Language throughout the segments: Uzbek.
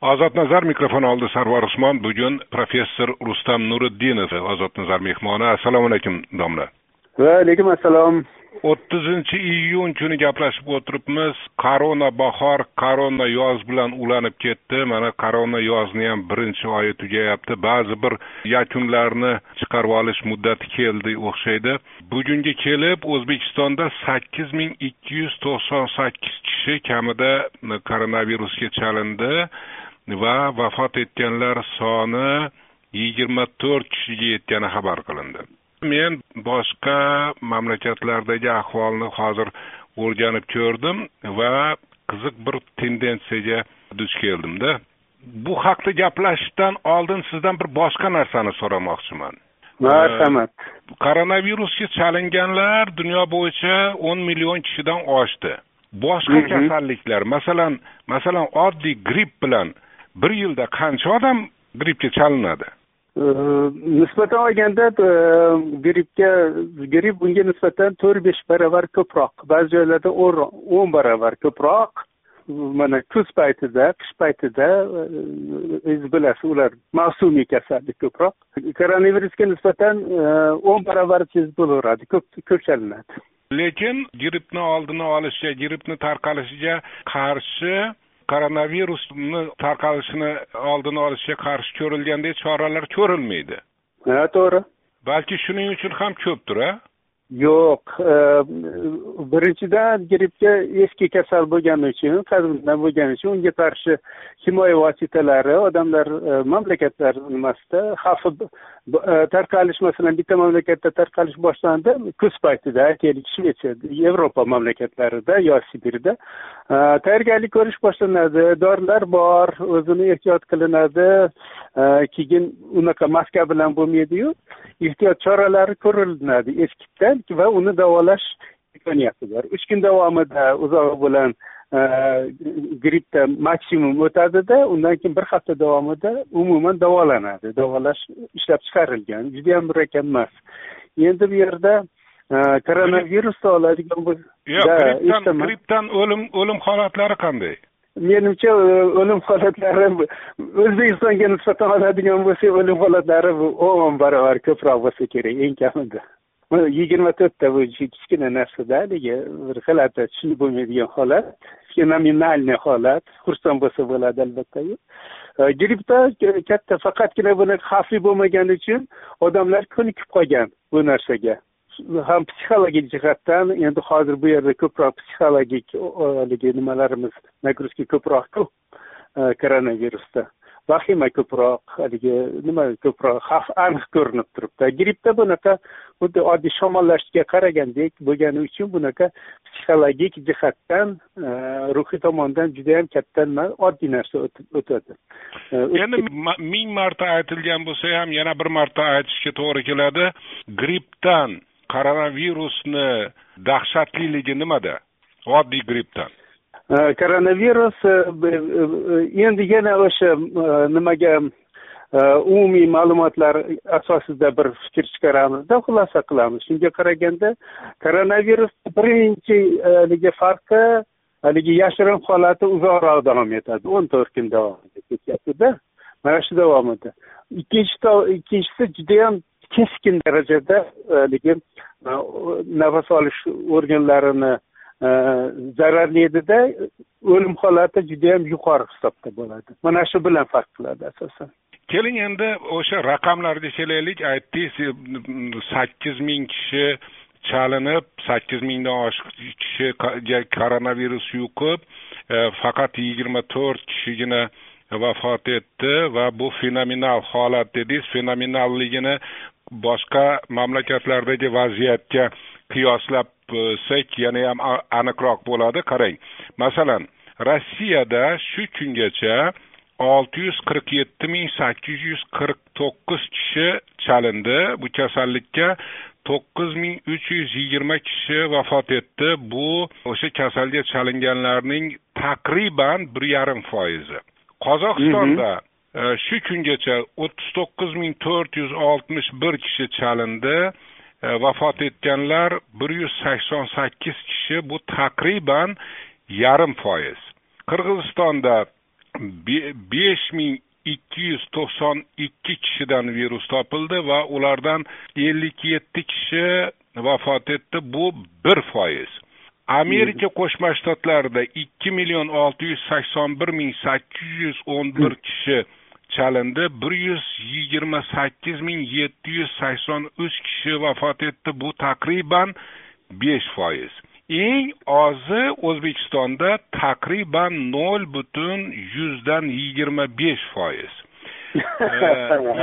ozod nazar mikrofon oldi sarvar usmon bugun professor rustam nuriddinov ozod nazar mehmoni. Assalomu alaykum domla. Va alaykum assalom. O'ttizinchi iyun kuni gaplashib o'tiribmiz. Korona bahor korona yoz bilan ulanib ketdi. Mana korona yozni ham birinchi oyi tugayapti. Ba'zi bir yakunlarni chiqarib olish muddati keldi o'xshaydi. Bugunga kelib o'zbekistonda sakkiz ming ikki yuz to'qson sakkiz kishi kamida koronavirusga chalindi va vafot etganlar soni yigirma to'rt kishiga yetgani xabar qilindi. Men boshqa mamlakatlardagi ahvolni hozir o'rganib ko'rdim va qiziq bir tendensiyaga duch keldimda. Bu haqda gaplashishdan oldin sizdan bir boshqa narsani so'ramoqchiman. Marhamat. Koronavirusga chalinganlar dunyo bo'yicha o'n million kishidan oshdi. Boshqa kasalliklar masalan masalan oddiy gripp bilan bir yilda qancha odam grippga chalinadi? Nisbatan olganda e, grippga gripp bunga nisbatan to'rt besh baravar ko'proq. Ba'zi joylarda o'n baravar ko'proq. Mana kuz paytida qish paytida e, o'zingiz bilasiz ular mavsumiy kasallik ko'proq. Koronavirusga nisbatan e, o'n baravar tez bo'laveradi ko'p chalinadi. Lekin grippni oldini olishga grippni tarqalishiga qarshi koronavirusni tarqalishini oldini olishga qarshi ko'rilgandek choralar ko'rilmaydi. Ha to'g'ri. Balki shuning uchun ham ko'pdir a yo'q e, birinchidan grippga eski kasal bo'lgani uchun qadimdan bo'lgani uchun unga qarshi himoya vositalari odamlar e, mamlakatlar nimasida xavfi e, tarqalish masalan bitta mamlakatda tarqalish boshlandi kuz paytida aytaylik shvetsiya yevropa mamlakatlarida yo sibirda tayyorgarlik ko'rish boshlanadi dorilar bor o'zini ehtiyot qilinadi keyin unaqa maska bilan bo'lmaydiyu ehtiyot choralari ko'rilinadi eskitdan va uni davolash imkoniyati bor uch kun davomida uzog'i bilan e, grippdan maksimum o'tadida undan keyin bir hafta davomida umuman davolanadi. Davolash ishlab chiqarilgan judayam murakkab emas. Endi bu yerda e, koronavirusni oladigan yo'q grippdan o'lim o'lim holatlari qanday? Menimcha e, o'lim holatlari o'zbekistonga nisbatan oladigan bo'lsak o'lim holatlari o'n barobar ko'proq bo'lsa kerak eng kamida yigirma to'rtta bu kichkina narsada haligi bir g'alati tushunib bo'lmaydigan holat fenomenalniy holat xursand bo'lsa bo'ladi albattayu grippda katta faqatgina buni xavfli bo'lmagani uchun odamlar ko'nikib qolgan bu narsaga. Ham psixologik jihatdan endi hozir bu yerda ko'proq psixologik haligi nimalarimiz nagruzka ko'proqku koronavirusda. Vahima ko'proq haligi nima ko'proq xavf aniq ko'rinib turibdi grippda bunaqa xuddi oddiy shamollashga qaragandek bo'lgani uchun bunaqa psixologik jihatdan ruhiy tomondan judayam katta nima oddiy narsa o'tadi endi ming marta aytilgan bo'lsa ham yana bir marta aytishga to'g'ri keladi grippdan koronavirusni dahshatliligi nimada oddiy grippdan koronavirus endi yana o'sha nimaga umumiy ma'lumotlar asosida bir fikr chiqaramizda xulosa qilamiz shunga qaraganda koronavirus birinchi haligi farqi haligi yashirin holati uzoqroq davom etadi o'n to'rt kun davomida ketyaptida mana shu davomida ikkinchi ikkinchisi judayam keskin darajada haligi nafas olish organlarini zararlidida o'lim holati judayam yuqori hisobda bo'ladi mana shu bilan farq qiladi asosan keling endi o'sha raqamlarni kelaylik aytdingiz sakkiz ming kishi chalinib sakkiz mingdan oshiq kishiga koronavirus yuqib faqat yigirma to'rt kishigina vafot etdi va bu fenomenal holat dedingiz fenomenalligini boshqa mamlakatlardagi vaziyatga qiyoslab qiyoslasak yanayam aniqroq bo'ladi. Qarang masalan rossiyada shu kungacha olti yuz qirq yetti ming sakkiz yuz qirq to'qqiz kishi chalindi. Bu kasallikka to'qqiz ming uch yuz yigirma kishi vafot etdi. Bu o'sha kasalga chalinganlarning taqriban bir yarim foizi. Qozog'istonda mhm. e, shu kungacha o'ttiz to'qqiz ming to'rt yuz oltmish bir kishi chalindi vafot etganlar bir yuz sakson sakkiz kishi bu taqriban yarim foiz. Qirg'izistonda besh ming ikki yuz to'qson ikki kishidan virus topildi va ulardan ellik yetti kishi vafot etdi bu bir foiz. Amerika qo'shma shtatlarida ikki million olti yuz sakson bir ming sakkiz yuz o'n bir kishi chalindi. bir yuz yigirma sakkiz ming yetti yuz sakson uch kishi vafot etdi bu taqriban besh foiz. Eng ozi o'zbekistonda taqriban nol butun yuzdan yigirma besh foiz.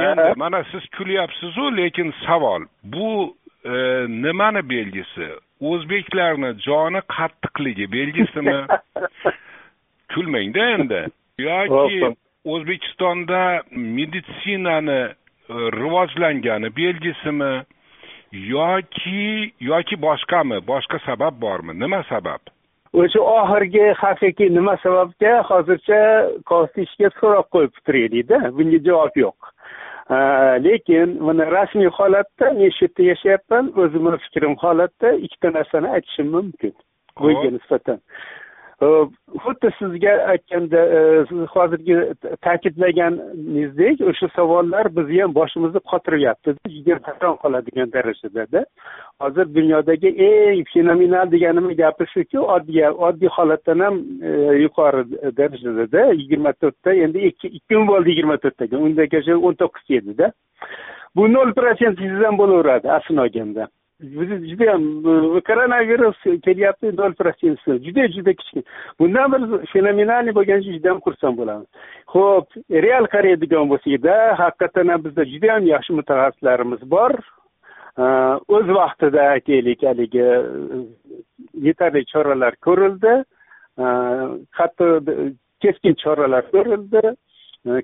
Endi mana siz kulyapsizu lekin savol bu e, nimani belgisi? O'zbeklarni joni qattiqligi belgisimi? Kulmangda endi. Yoki o'zbekistonda meditsinani e, rivojlangani belgisimi yoki yoki boshqami? Boshqa sabab bormi? Nima sabab? O'sha oxirgi haqiqiy nima sababga hozircha kostishga so'roq qo'yib turaylikda. Bunga javob yo'q. Lekin mana rasmiy holatda men shu yerda yashayapman. O'zimni fikrim holatda ikkita narsani aytishim mumkin. Bunga nisbatan Э, xuddi sizga aytganda э, siz hozirgi ta'kidlaganingizdek o'sha savollar bizni ham boshimizni qotiryapti juda hayron qoladigan darajadada hozir dunyodagi eng fenomenal deganimiz gapi shuki oddiy oddiy holatdan ham e, yuqori darajadada yigirma to'rtta endi ikki ikki kun bo'ldi yigirma to'rttaga. Undagacha o'n to'qqizga edida bu nol prosentingizdan bo'laveradi aslini olganda judayam koronavirus kelyapti nol protsentsi juda juda kichkina. Bundan bir fenomenalniy bo'lgani uchun judayam xursand bo'lamiz. Ho'p real qaraydigan bo'lsakda haqiqatdan ham bizda judayam yaxshi mutaxassislarimiz bor. O'z vaqtida aytaylik haligi yetarli choralar ko'rildi. Hatto keskin choralar ko'rildi. E,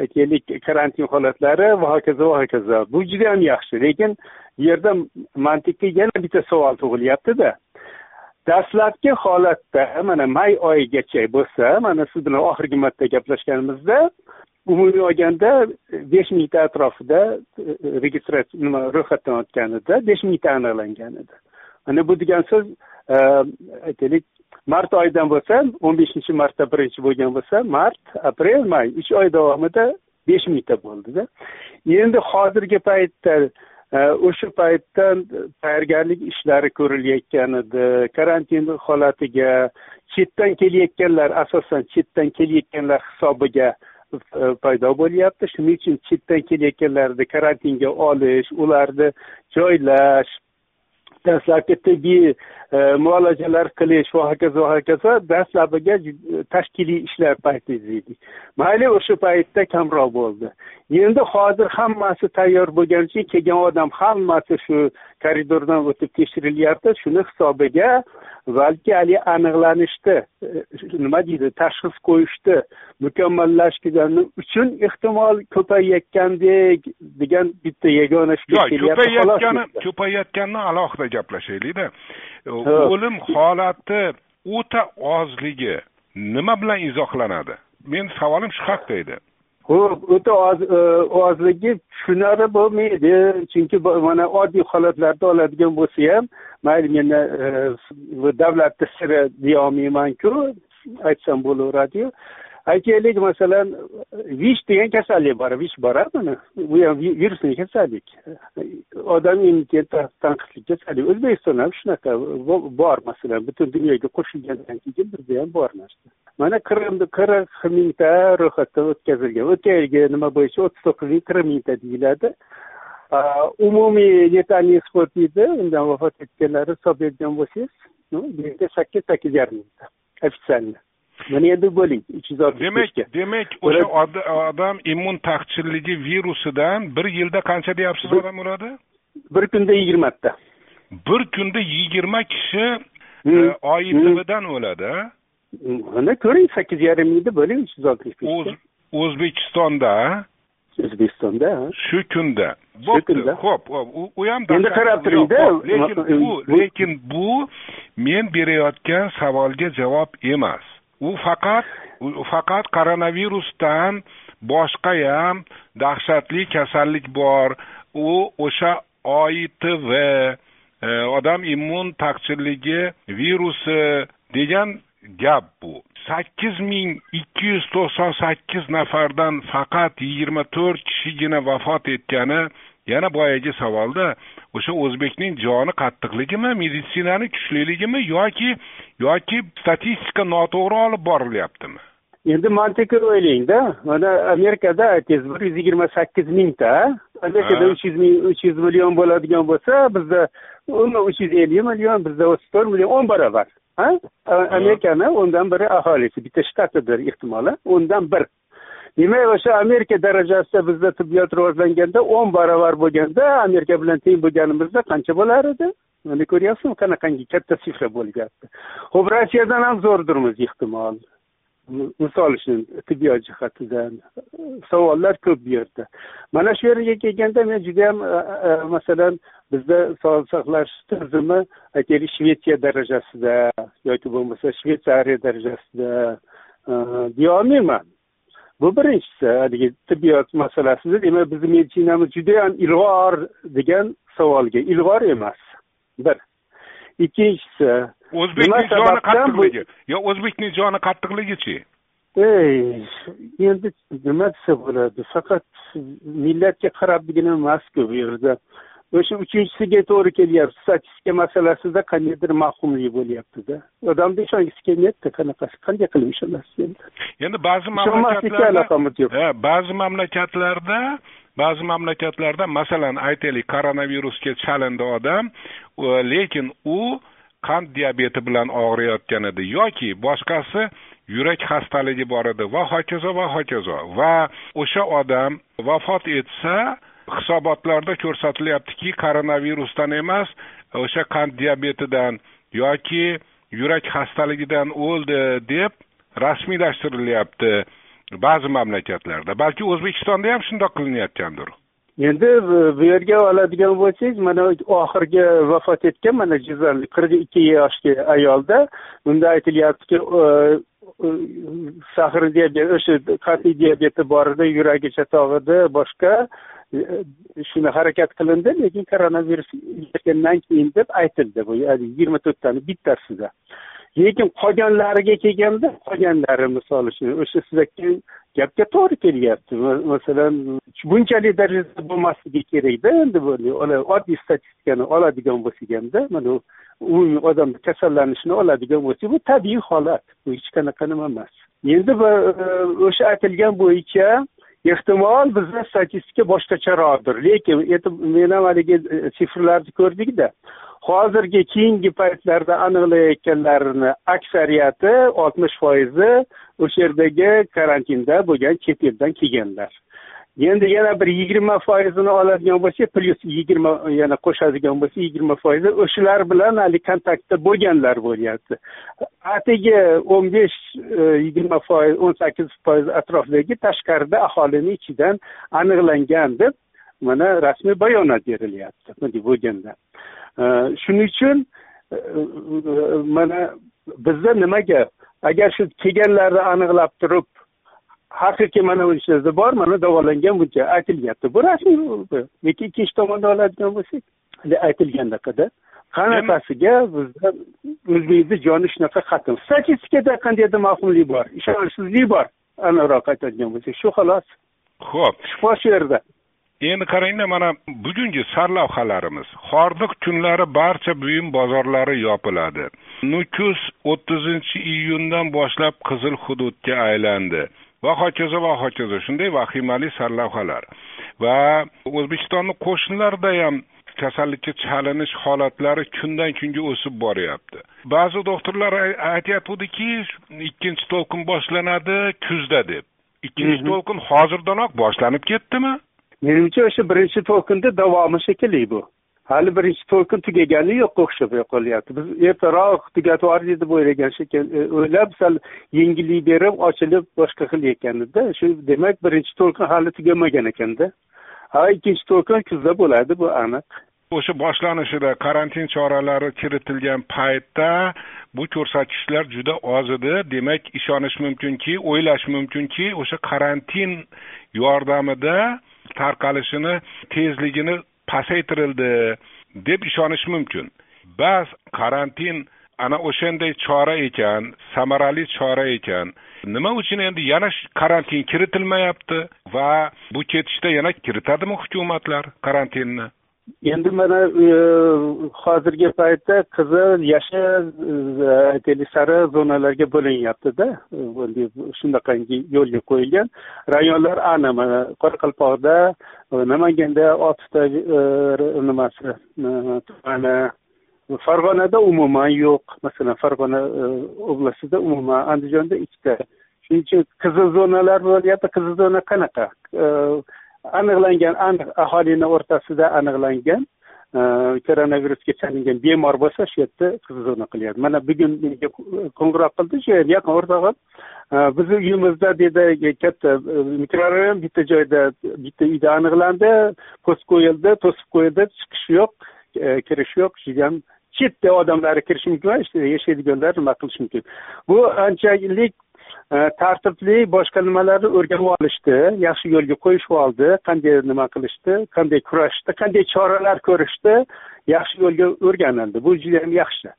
aytaylik karantin holatlari va hokazo va hokazo. Bu juda yam yaxshi. Lekin bu yerda mantiqiy yana bitta savol tug'ilyaptida dastlabki holatda mana may oyigacha bo'lsa mana siz bilan oxirgi marta gaplashganimizda umumiy olganda besh mingta atrofida e, e, registratsiya nima ro'yxatdan o'tgan edi besh mingta aniqlangan edi. Mana bu degan so'z aytaylik mart oyidan bo'lsa o'n beshinchi martda birinchi bo'lgan bo'lsa mart aprel may uch oy davomida besh mingta bo'ldida. Endi hozirgi paytda e, o'sha paytdan tayyorgarlik ishlari ko'rilayotgan edi karantin holatiga chetdan kelayotganlar asosan chetdan kelayotganlar hisobiga e, paydo bo'lyapti. Shuning uchun chetdan kelayotganlarni karantinga olish ularni joylash dastlabki tibbiy muolajalar qilish va hokazo va hokazo dastlabkiga tashkiliy ishlar payti deydik mayli o'sha paytda kamroq bo'ldi endi hozir hammasi tayyor bo'lgani uchun kelgan odam hammasi shu koridordan o'tib tekshirilyapti shuni hisobiga balki haligi aniqlanishni nima deydi tashxis qo'yishni mukammallashgani uchun ehtimol ko'payayotgandek degan bitta yagona yo'q ko'payayotgani ko'payayotganini alohida gaplashaylikda o'lim holati o'ta ozligi nima bilan izohlanadi? Meni savolim shu haqda edi. Ho'p o'ta e, ozligi tushunarli bo'lmaydi chunki mana oddiy holatlarda oladigan bo'lsa ham mayli meni e, davlatni siri deyolmaymanku aytsam bo'laveradiyu aytaylik masalan vish degan kasallik bor. Vish bor buni bu ham virusli kasallik. Odam immuniteti tanqislik kasallik. O'zbekistonda ham shunaqa bor masalan butun dunyoga qo'shilgandan keyin bizda ham bor narsa. Mana qirq qirq mingta ro'yxatdan o'tkazilgan. O'tgan yilgi nima bo'yicha o'ttiz to'qqiz ming qirq mingta deyiladi umumiy letalniy исход deydi undan vafot etganlar hisoblaydigan bo'lsangiz sakkiz sakkiz yarim mingta официально mana endi bo'ling uch yuz oltmish demak demak o'sha odam immun taqchilligi virusidan bir yilda qancha deyapsiz odam o'ladi bir kunda yigirmata. Bir kunda yigirma kishi hmm. e, oitividan o'ladi. Mana ko'ring sakkiz yarim bo'ling uch yuz oltmish besh o'zbekistonda. O'zbekistonda shu kunda. Bo'pti ho'p u ham endi qarab turingda lekin bu lekin bu men berayotgan savolga javob emas u faqat u faqat koronavirusdan boshqa ham dahshatli kasallik bor. U o'sha oitv e, odam immun taqchilligi virusi degan gap bu. sakkiz ming ikki yuz to'qson sakkiz nafardan faqat yigirma to'rt kishigina vafot etgani yana boyagi savolda o'sha o'zbekning joni qattiqligimi meditsinani kuchliligimi yoki yoki statistika noto'g'ri olib borilyaptimi? Endi mantiqiy o'ylangda. Mana amerikada aytingiz bir yuz yigirma sakkiz mingta. Amerikada uch yuz ming uch yuz million bo'ladigan bo'lsa bizda umuman uch yuz ellik million bizda o'ttiz to'rt million o'n barobar amerikani o'ndan biri aholisi bitta shtatidir ehtimoli o'ndan bir demak o'sha amerika darajasida bizda tibbiyot rivojlanganda o'n barobar bo'lganda amerika bilan teng bo'lganimizda qancha bo'lar edi? Mana ko'ryapsizmi? Qanaqangi katta sifra bo'lyapti? Ho'p rossiyadan ham zo'rdirmiz ehtimol. Misol uchun tibbiyot jihatidan. Savollar ko'p bu yerda. Mana shu yerga kelganda men judayam masalan bizda sog'liqni saqlash tizimi aytaylik shvetsiya darajasida yoki bo'lmasa shvetsariya darajasida deyolmayman. Bu birinchisi haligi tibbiyot masalasida demak bizni meditsinamiz judayam ilg'or degan savolga ilg'or emas. Bir. Ikkinchisi o'zbekning joni qattiqligi? Yo o'zbekning joni qattiqligichi? Ey endi nima desa bo'ladi? Faqat millatga qarabgina emasku bu yerda o'sha uchinchisiga to'g'ri kelyapti. Statistika masalasida qandaydir mavhumlik bo'lyaptida. Odamni ishongisi kelmayapti qanaqasi qanday qilib ishonasiz endi? Endi ba'zi mamlakatlarda ba'zi mamlakatlarda ba'zi mamlakatlarda masalan aytaylik koronavirusga chalindi odam lekin u qand diabeti bilan og'riyotgan edi yoki boshqasi yurak xastaligi bor edi. Va hokazo va hokazo. Va o'sha odam vafot etsa hisobotlarda ko'rsatilyaptiki koronavirusdan emas o'sha qand diabetidan yoki yurak xastaligidan o'ldi deb rasmiylashtirilyapti ba'zi mamlakatlarda. Balki o'zbekistonda ham shundoq qilinayotgandir endi bu yerga oladigan bo'lsangiz mana oxirgi vafot etgan mana jizzaxlik qirq ikki yoshli ayolda bunda aytilyaptiki sahr diabet o'sha qat'iy diabeti bor edi yuragi chatog'ida boshqa E, shuni harakat qilindi lekin koronavirus yetgandan keyin deb aytildi. Bu yigirma to'rttani bittasida. Lekin qolganlariga kelganda qolganlari misol uchun o'sha siz aytgan gapga to'g'ri kelyapti. Masalan bunchalik darajada bo'lmasligi kerakda endi oddiy statistikani oladigan bo'lsak hamda mana umumiy odam kasallanishini oladigan bo'lsak bu tabiiy holat. Bu hech qanaqa nima emas. Endi e, o'sha aytilgan bo'yicha ehtimol bizda statistika boshqacharoqdir. Lekin men ham haligi e, sifrlarni ko'rdikda hozirgi keyingi paytlarda aniqlayotganlarini aksariyati oltmish foizi o'sha yerdagi karantinda bo'lgan chet eldan kelganlar. Endi yana bir yigirma foizini oladigan bo'lsa plyus yigirma yana qo'shadigan bo'lsa yigirma foizi o'shalar bilan haligi kontaktda bo'lganlar bo'lyapti. Atigi o'n besh e, yigirma foiz o'n sakkiz foiz atrofidagi tashqarida aholini ichidan aniqlangan deb mana rasmiy bayonot berilyapti bunday bo'lganda. E, shuning uchun e, e, mana bizda nima gap agar shu kelganlarni aniqlab turib haqiqiy mana bunchasi bor mana davolangan buncha aytilyapti. Bu rasmiy lekin ikkinchi tomondan oladigan bo'lsak. Aytilgandaqada qanaqasiga bizda o'zbekni joni shunaqa qattiq statistikada qandaydir mavhumlik bor? Ishonchsizlik bor. Aniqroq aytadigan bo'lsak shu xolos. Ho'p shubha shu yerda. Endi qarangda mana bugungi sarlavhalarimiz hordiq kunlari barcha buyum bozorlari yopiladi. Nukus o'ttizinchi iyundan boshlab qizil hududga aylandi va hokazo va hokazo shunday vahimali sarlavhalar. Va o'zbekistonni qo'shnilarida ham kasallikka chalinish holatlari kundan kunga o'sib boryapti. Ba'zi doktorlar aytyaptiki ikkinchi to'lqin boshlanadi kuzda deb. Ikkinchi mhm. to'lqin hozirdanoq boshlanib ketdimi? Menimcha o'sha birinchi to'lqinni davomi shekilli bu hali birinchi to'lqin tugagani yo'q o'xshab qolyapti biz ertaroq tugatib yubordik deb o'ylagan shekilli e, o'ylab sal yengillik berib ochilib boshqa qilayotgandida shu demak birinchi to'lqin hali tugamagan ekanda. Ha ikkinchi to'lqin kuzda bo'ladi bu aniq. O'sha boshlanishida karantin choralari kiritilgan paytda bu ko'rsatkichlar juda oz edi. Demak ishonish mumkinki o'ylash mumkinki o'sha karantin yordamida tarqalishini tezligini pasaytirildi deb ishonish mumkin. Bas karantin ana o'shanday chora ekan samarali chora ekan. Nima uchun endi yana karantin kiritilmayapti va bu ketishda yana kiritadimi hukumatlar karantinni? Endi mana e, hozirgi paytda qizil yashil e, aytaylik sariq zonalarga bo'linyaptida e, shunaqangi yo'lga qo'yilgan. Rayonlar aniq mana qoraqalpoqda namanganda oltita nimasi tumani farg'onada umuman yo'q. Masalan farg'ona oblastida umuman andijonda ikkita. Shuning uchun qizil zonalar bo'lyapti. Qizil zona qanaqa? Aniqlangan aniq aholini o'rtasida aniqlangan e, koronavirusga chalingan bemor bo'lsa shu yerda zona qilyapti. Mana bugun menga qo'ng'iroq qildi shu yaqin o'rtog'im. E, bizni uyimizda dedi e, katta mikrorayon bitta joyda bitta uyda aniqlandi post qo'yildi to'sib qo'yildi chiqish yo'q kirish yo'q judayam chetda odamlar kirishi mumkin emas yashaydiganlar nima qilishi mumkin. Bu anchalik tartibli boshqa nimalarni o'rganib olishdi. Yaxshi yo'lga qo'yishib oldi. Qanday nima qilishdi? Qanday kurashishdi? Qanday choralar ko'rishdi? Yaxshi yo'lga o'rganildi. Bu juda yam yaxshi.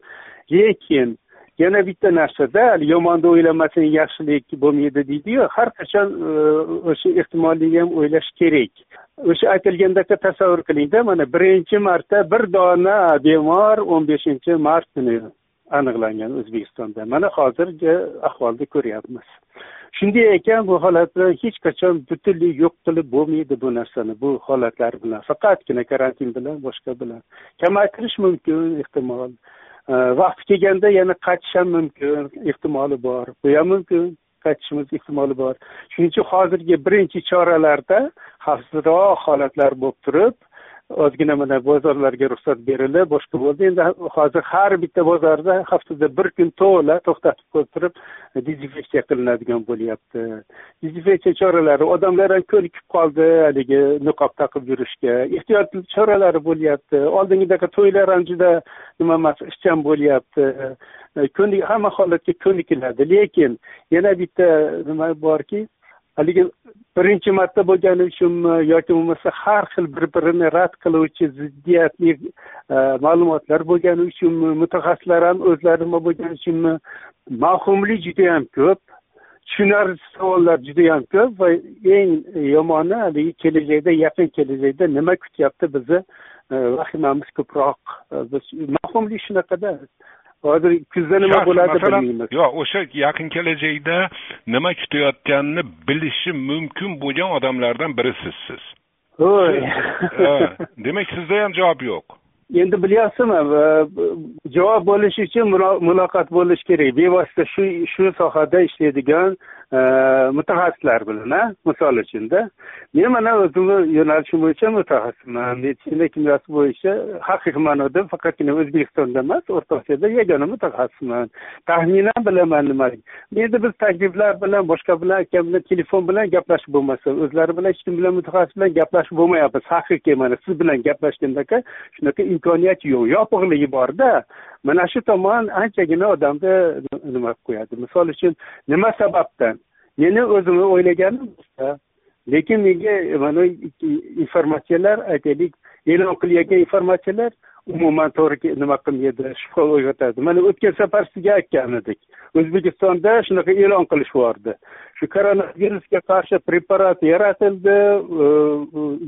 Lekin yana bitta narsada yomonni o'ylamasang yaxshilik bo'lmaydi deydiyu har qachon e, o'sha ehtimollikni ham o'ylash kerak. O'sha aytilgandaka tasavvur qilingda mana birinchi marta bir dona bemor o'n beshinchi mart kuni aniqlangan o'zbekistonda. Mana hozirgi ahvolni ko'ryapmiz. Shunday ekan bu holatni hech qachon butunlay yo'q qilib bo'lmaydi bu narsani bu holatlar bilan. Faqatgina karantin bilan boshqa bilan. Kamaytirish mumkin ehtimol. Vaqti kelganda yana qaytish ham mumkin ehtimoli bor. Bu ham mumkin qaytishimiz ehtimoli bor. Shuning uchun hozirgi birinchi choralarda xavfsizroq holatlar bo'lib turib ozgina mana bozorlarga ruxsat berilib boshqa bo'ldi. Endi hozir har bitta bozorda haftada bir kun to'la to'xtatib qo'yib turib dezinfeksiya qilinadigan bo'lyapti. Dezinfeksiya choralari odamlar ham ko'nikib qoldi haligi niqob taqib yurishga. Ehtiyot choralari bo'lyapti. Oldingidaqa to'ylar ham juda nima emas ishchan bo'lyapti. Hamma holatga ko'nikiladi. Lekin yana bitta nima borki haligi birinchi marta bo'lgani uchunmi e, yoki bo'lmasa har xil bir birini rad qiluvchi ziddiyatli e, ma'lumotlar bo'lgani uchunmi mutaxassislar ham o'zlari nima bo'lgani uchunmi e, mavhumlik judayam ko'p. Tushunarsiz savollar judayam ko'p va eng yomoni haligi kelajakda yaqin kelajakda nima kutyapti bizni vahimamiz ko'proq biz mavhumlik shunaqada hozir kuzda nima bo'ladi bilmaymiz. yo'q o'sha yaqin kelajakda nima kutayotganini bilishi mumkin bo'lgan odamlardan birisiz siz. Demak sizda ham javob yo'q. Endi bilyapsizmi? Javob bo'lishi uchun muloqot bo'lishi kerak. Bevosita shu shu sohada ishlaydigan mutaxassislar bilan misol uchunda men mana o'zimni yo'nalishim bo'yicha mutaxassisman meditsina kimyosi bo'yicha haqiqiy ma'noda faqatgina o'zbekistonda emas o'rta osiyoda yagona mutaxassisman taxminan bilaman nima endi biz takliflar bilan boshqa bilan akam bilan telefon bilan gaplashib bo'lmasa o'zlari bilan hech kim bilan mutaxassis bilan gaplashib bo'lmayapmiz haqiqiy mana siz bilan gaplashgandaka shunaqa imkoniyat yo'q yopiqligi borda mana shu tomon anchagina odamni nima qilib qo'yadi? Misol uchun nima sababdan? Meni o'zimni o'ylaganim lekin menga mana informatsiyalar aytaylik. E'lon qilayotgan informatsiyalar umuman to'g'ri nima qilmaydi shubha uyg'otadi. Mana o'tgan safar sizga aytgan edik o'zbekistonda shunaqa e'lon qilishyordi shu koronavirusga qarshi preparat yaratildi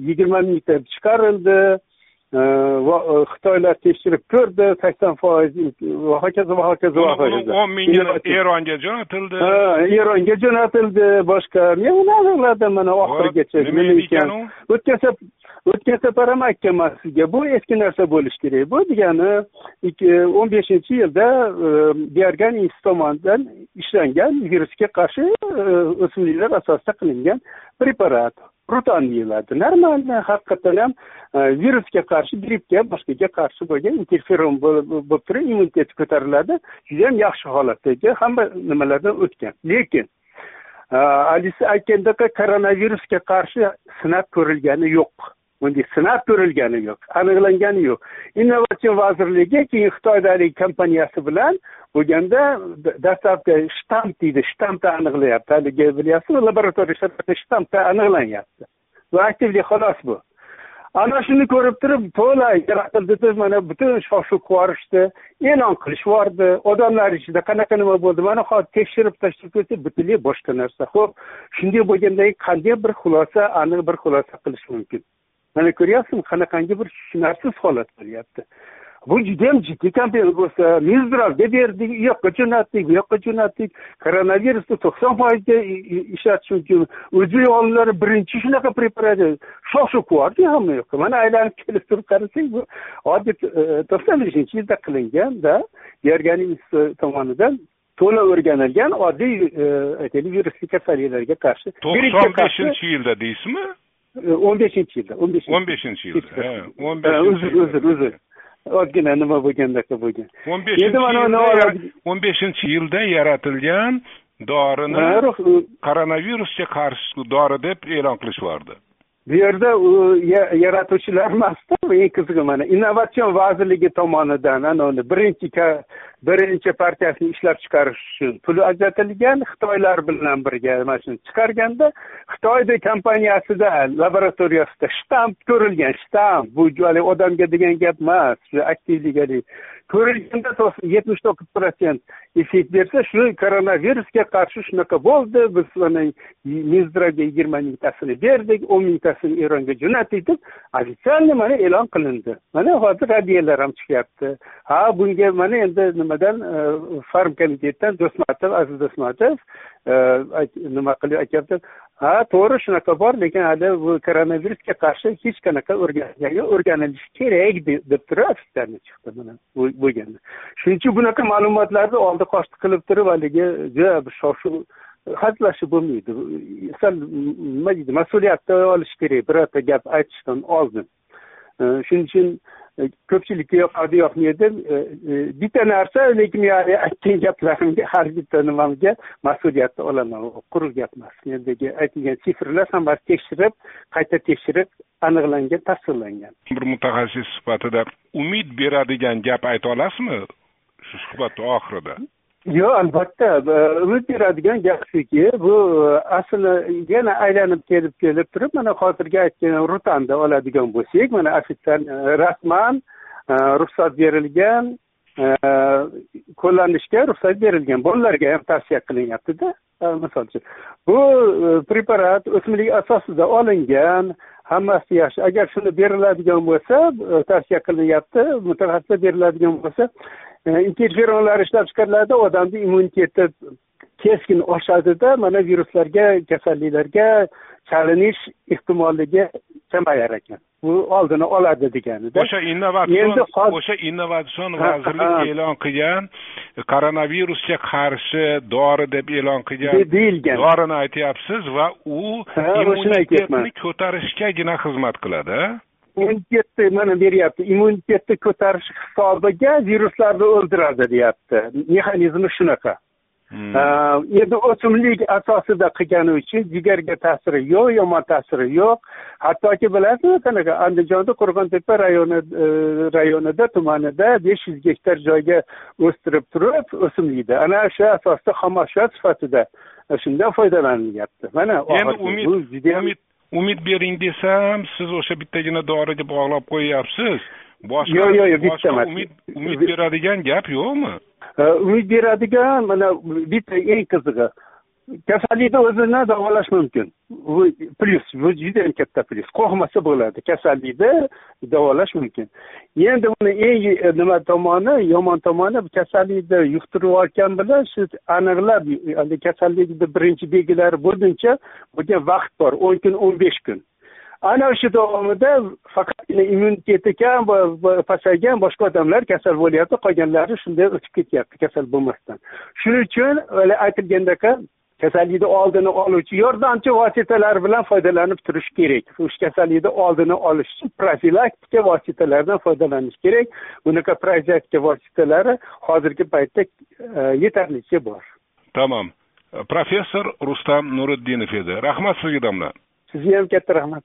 yigirma mingta chiqarildi. Xitoylar tekshirib ko'rdi sakson foiz va hokazo va hokazo va hokazo o'n mingini eronga jo'natildi. Ha eronga jo'natildi boshqa men uni aniqladim mana oxirigacha nima ekan? o'tgan o'tgan safar ham aytganman sizga bu eski narsa bo'lishi kerak. Bu degani o'n beshinchi yilda institut tomonidan ishlangan virusga qarshi e, o'simliklar asosida qilingan preparat rutan deyiladi normalniy haqiqatdan ham e, virusga qarshi grippga boshqaga qarshi bo'lgan interferon bo'lib turib immuniteti ko'tariladi. Judayam yaxshi holatdagi hamma nimalardan o'tgan. Lekin e, alisa haligi aytgandek koronavirusga qarshi sinab ko'rilgani yo'q. Bunday sinab ko'rilgani yo'q aniqlangani yo'q. Innovatsion vazirligi keyin xitoydagi kompaniyasi bilan bo'lganda dastlabki shtamp deydi shtampda aniqlayapti. Haligi bilyapsizmi? Laboratoriya shtampda aniqlanyapti. Bu aktivli xolos bu. Ana shuni ko'rib turib to'la yaratildi deb mana butun shov yuborishdi e'lon qilish yubordi odamlar ichida qanaqa nima bo'ldi? Mana hozir tekshirib tashlab ko'rsak butunlay boshqa narsa. Ho'p shunday bo'lganda qanday bir xulosa aniq bir xulosa qilish mumkin? Mana ko'ryapsizmi qanaqangi bir tushunarsiz holat bo'lyapti. Bu judayam jiddiy kampaniya bo'lsa minzdravga berdik u yoqqa jo'natdik bu yoqqa jo'natdik. Koronavirusni to'qson foizga ishlatish mumkin o'zbek olimlari birinchi shunaqa preparat shu qilyapti hamma yoqqa. Mana aylanib kelib turib qarasak bu oddiy e, to'qson beshinchi yilda qilinganda gerganin tomonidan to'la o'rganilgan oddiy e, aytaylik virusli kasalliklarga qarshi to'qson beshinchi yilda deysizmi o'n beshinchi yilda o'n beshinchi o'n beshinchi yilda o'n beshinchi uzr uzr uzr. Odgina nima bo'lgandaqa bo'lgan o'n beshinchi o'n beshinchi yilda yaratilgan dorini koronavirusga qarshi dori deb e'lon qilishyordi bu yerda yaratuvchilar emasda eng qizig'i mana innovatsion vazirligi tomonidan anavi birinchi birinchi partiyasini ishlab chiqarish uchun pul ajratilgan xitoylar bilan birga mana shuni chiqarganda xitoyni kompaniyasida laboratoriyasida shtamp ko'rilgan shtamp bu haligi odamga degan gap emas shu aktivlik ko'rilganda yetmish to'qqiz protsent effekt bersa shu koronavirusga qarshi shunaqa bo'ldi biz mana minzdravga yigirma mingtasini berdik o'n mingtasini eronga jo'natdik deb официально mana e'lon qilindi. Mana hozir radiolar ham chiqyapti. Ha bunga mana endi nimadan e, farm komitetdan do'smatov aziz do'smatov e, nima qilib aytyapti? Ha to'g'ri shunaqa bor lekin hali bu koronavirusga qarshi hech qanaqa o'rganilgani o'rganilishi kerak deb turib ofitsialniy chiqdi mana bo'lganda shuning uchun bunaqa ma'lumotlarni oldi qochdi qilib turib haligi juda bir shov shuv hazillashib bo'lmaydi. Sal nima deydi mas'uliyatni olish kerak birorta gap aytishdan oldin. Shuning uchun ko'pchilikka yoqadi yoqmaydi bitta narsa lekin aytgan gaplarimga har bitta nimamga mas'uliyatni olaman quruq gap emas mendagi aytilgan sifrlar hammasi tekshirib qayta tekshirib aniqlangan tasdiqlangan bir mutaxassis sifatida umid beradigan gap ayta olasizmi shu suhbat oxirida yo'q albatta. Umid beradigan gap shuki bu aslini yana aylanib kelib kelib turib mana hozirgi aytgan rutanda oladigan bo'lsak mana ofitsial e, rasman e, ruxsat berilgan e, qo'llanishga ruxsat berilgan bolalarga ham tavsiya qilinyaptida misol uchun bu preparat o'simlik asosida olingan hammasi yaxshi. Agar shuni beriladigan bo'lsa tavsiya qilinyapti mutaxassislar beriladigan bo'lsa interferonlar ishlab chiqariladi odamni immuniteti keskin oshadida mana viruslarga kasalliklarga chalinish ehtimolligi kamayar ekan. Bu oldini oladi deganida o'sha innovatsion o'sha innovatsion vazirlik e'lon qilgan koronavirusga qarshi dori deb e'lon qilgan deyilgan. dorini aytyapsiz va u immunitetni ko'tarishgagina xizmat qiladi immunitetni mana beryapti immunitetni ko'tarish hisobiga viruslarni o'ldiradi deyapti. Mexanizmi shunaqa. Hmm. endi o'simlik asosida qilgani uchun jigarga ta'siri yo'q yomon ta'siri yo'q. Hattoki bilasizmi qanaqa andijonda qo'rg'ontepa rayoni e, rayonida tumanida besh yuz gektar joyga o'stirib turib o'simlikni ana shu asosda xomashyo sifatida shundan foydalanilyapti. Mana endi umid umid umid bering desam siz o'sha bittagina doriga bog'lab qo'yyapsiz. Boshqa yo'q yo'q yo'q bitta emas umid umid beradigan gap yo'qmi? Umid beradigan mana bitta eng qizig'i kasallikni o'zini davolash mumkin. Bu plyus bu judayam katta plyus. Qo'rqmasa bo'ladi. Kasallikni davolash mumkin. Endi buni eng e, nima tomoni yomon tomoni kasallikni yuqtirib olgan bilan shu aniqlab kasallikni birinchi belgilari bo'lguncha bo'lgan vaqt bor. o'n kun o'n besh kun. Ana o'sha davomida faqatgina immuniteti kam pasaygan boshqa odamlar kasal bo'lyapti. Qolganlari shunday o'tib ketyapti kasal bo'lmasdan. Shuning uchun aytilgandek kasallikni oldini oluvchi yordamchi vositalar bilan foydalanib turish kerak. O'sha kasallikni oldini olish uchun profilaktika vositalardan foydalanish kerak. Bunaqa profilaktika vositalari hozirgi paytda e, yetarlicha bor. Tamom professor rustam nuriddinov edi. Rahmat sizga domla. Sizga ham katta rahmat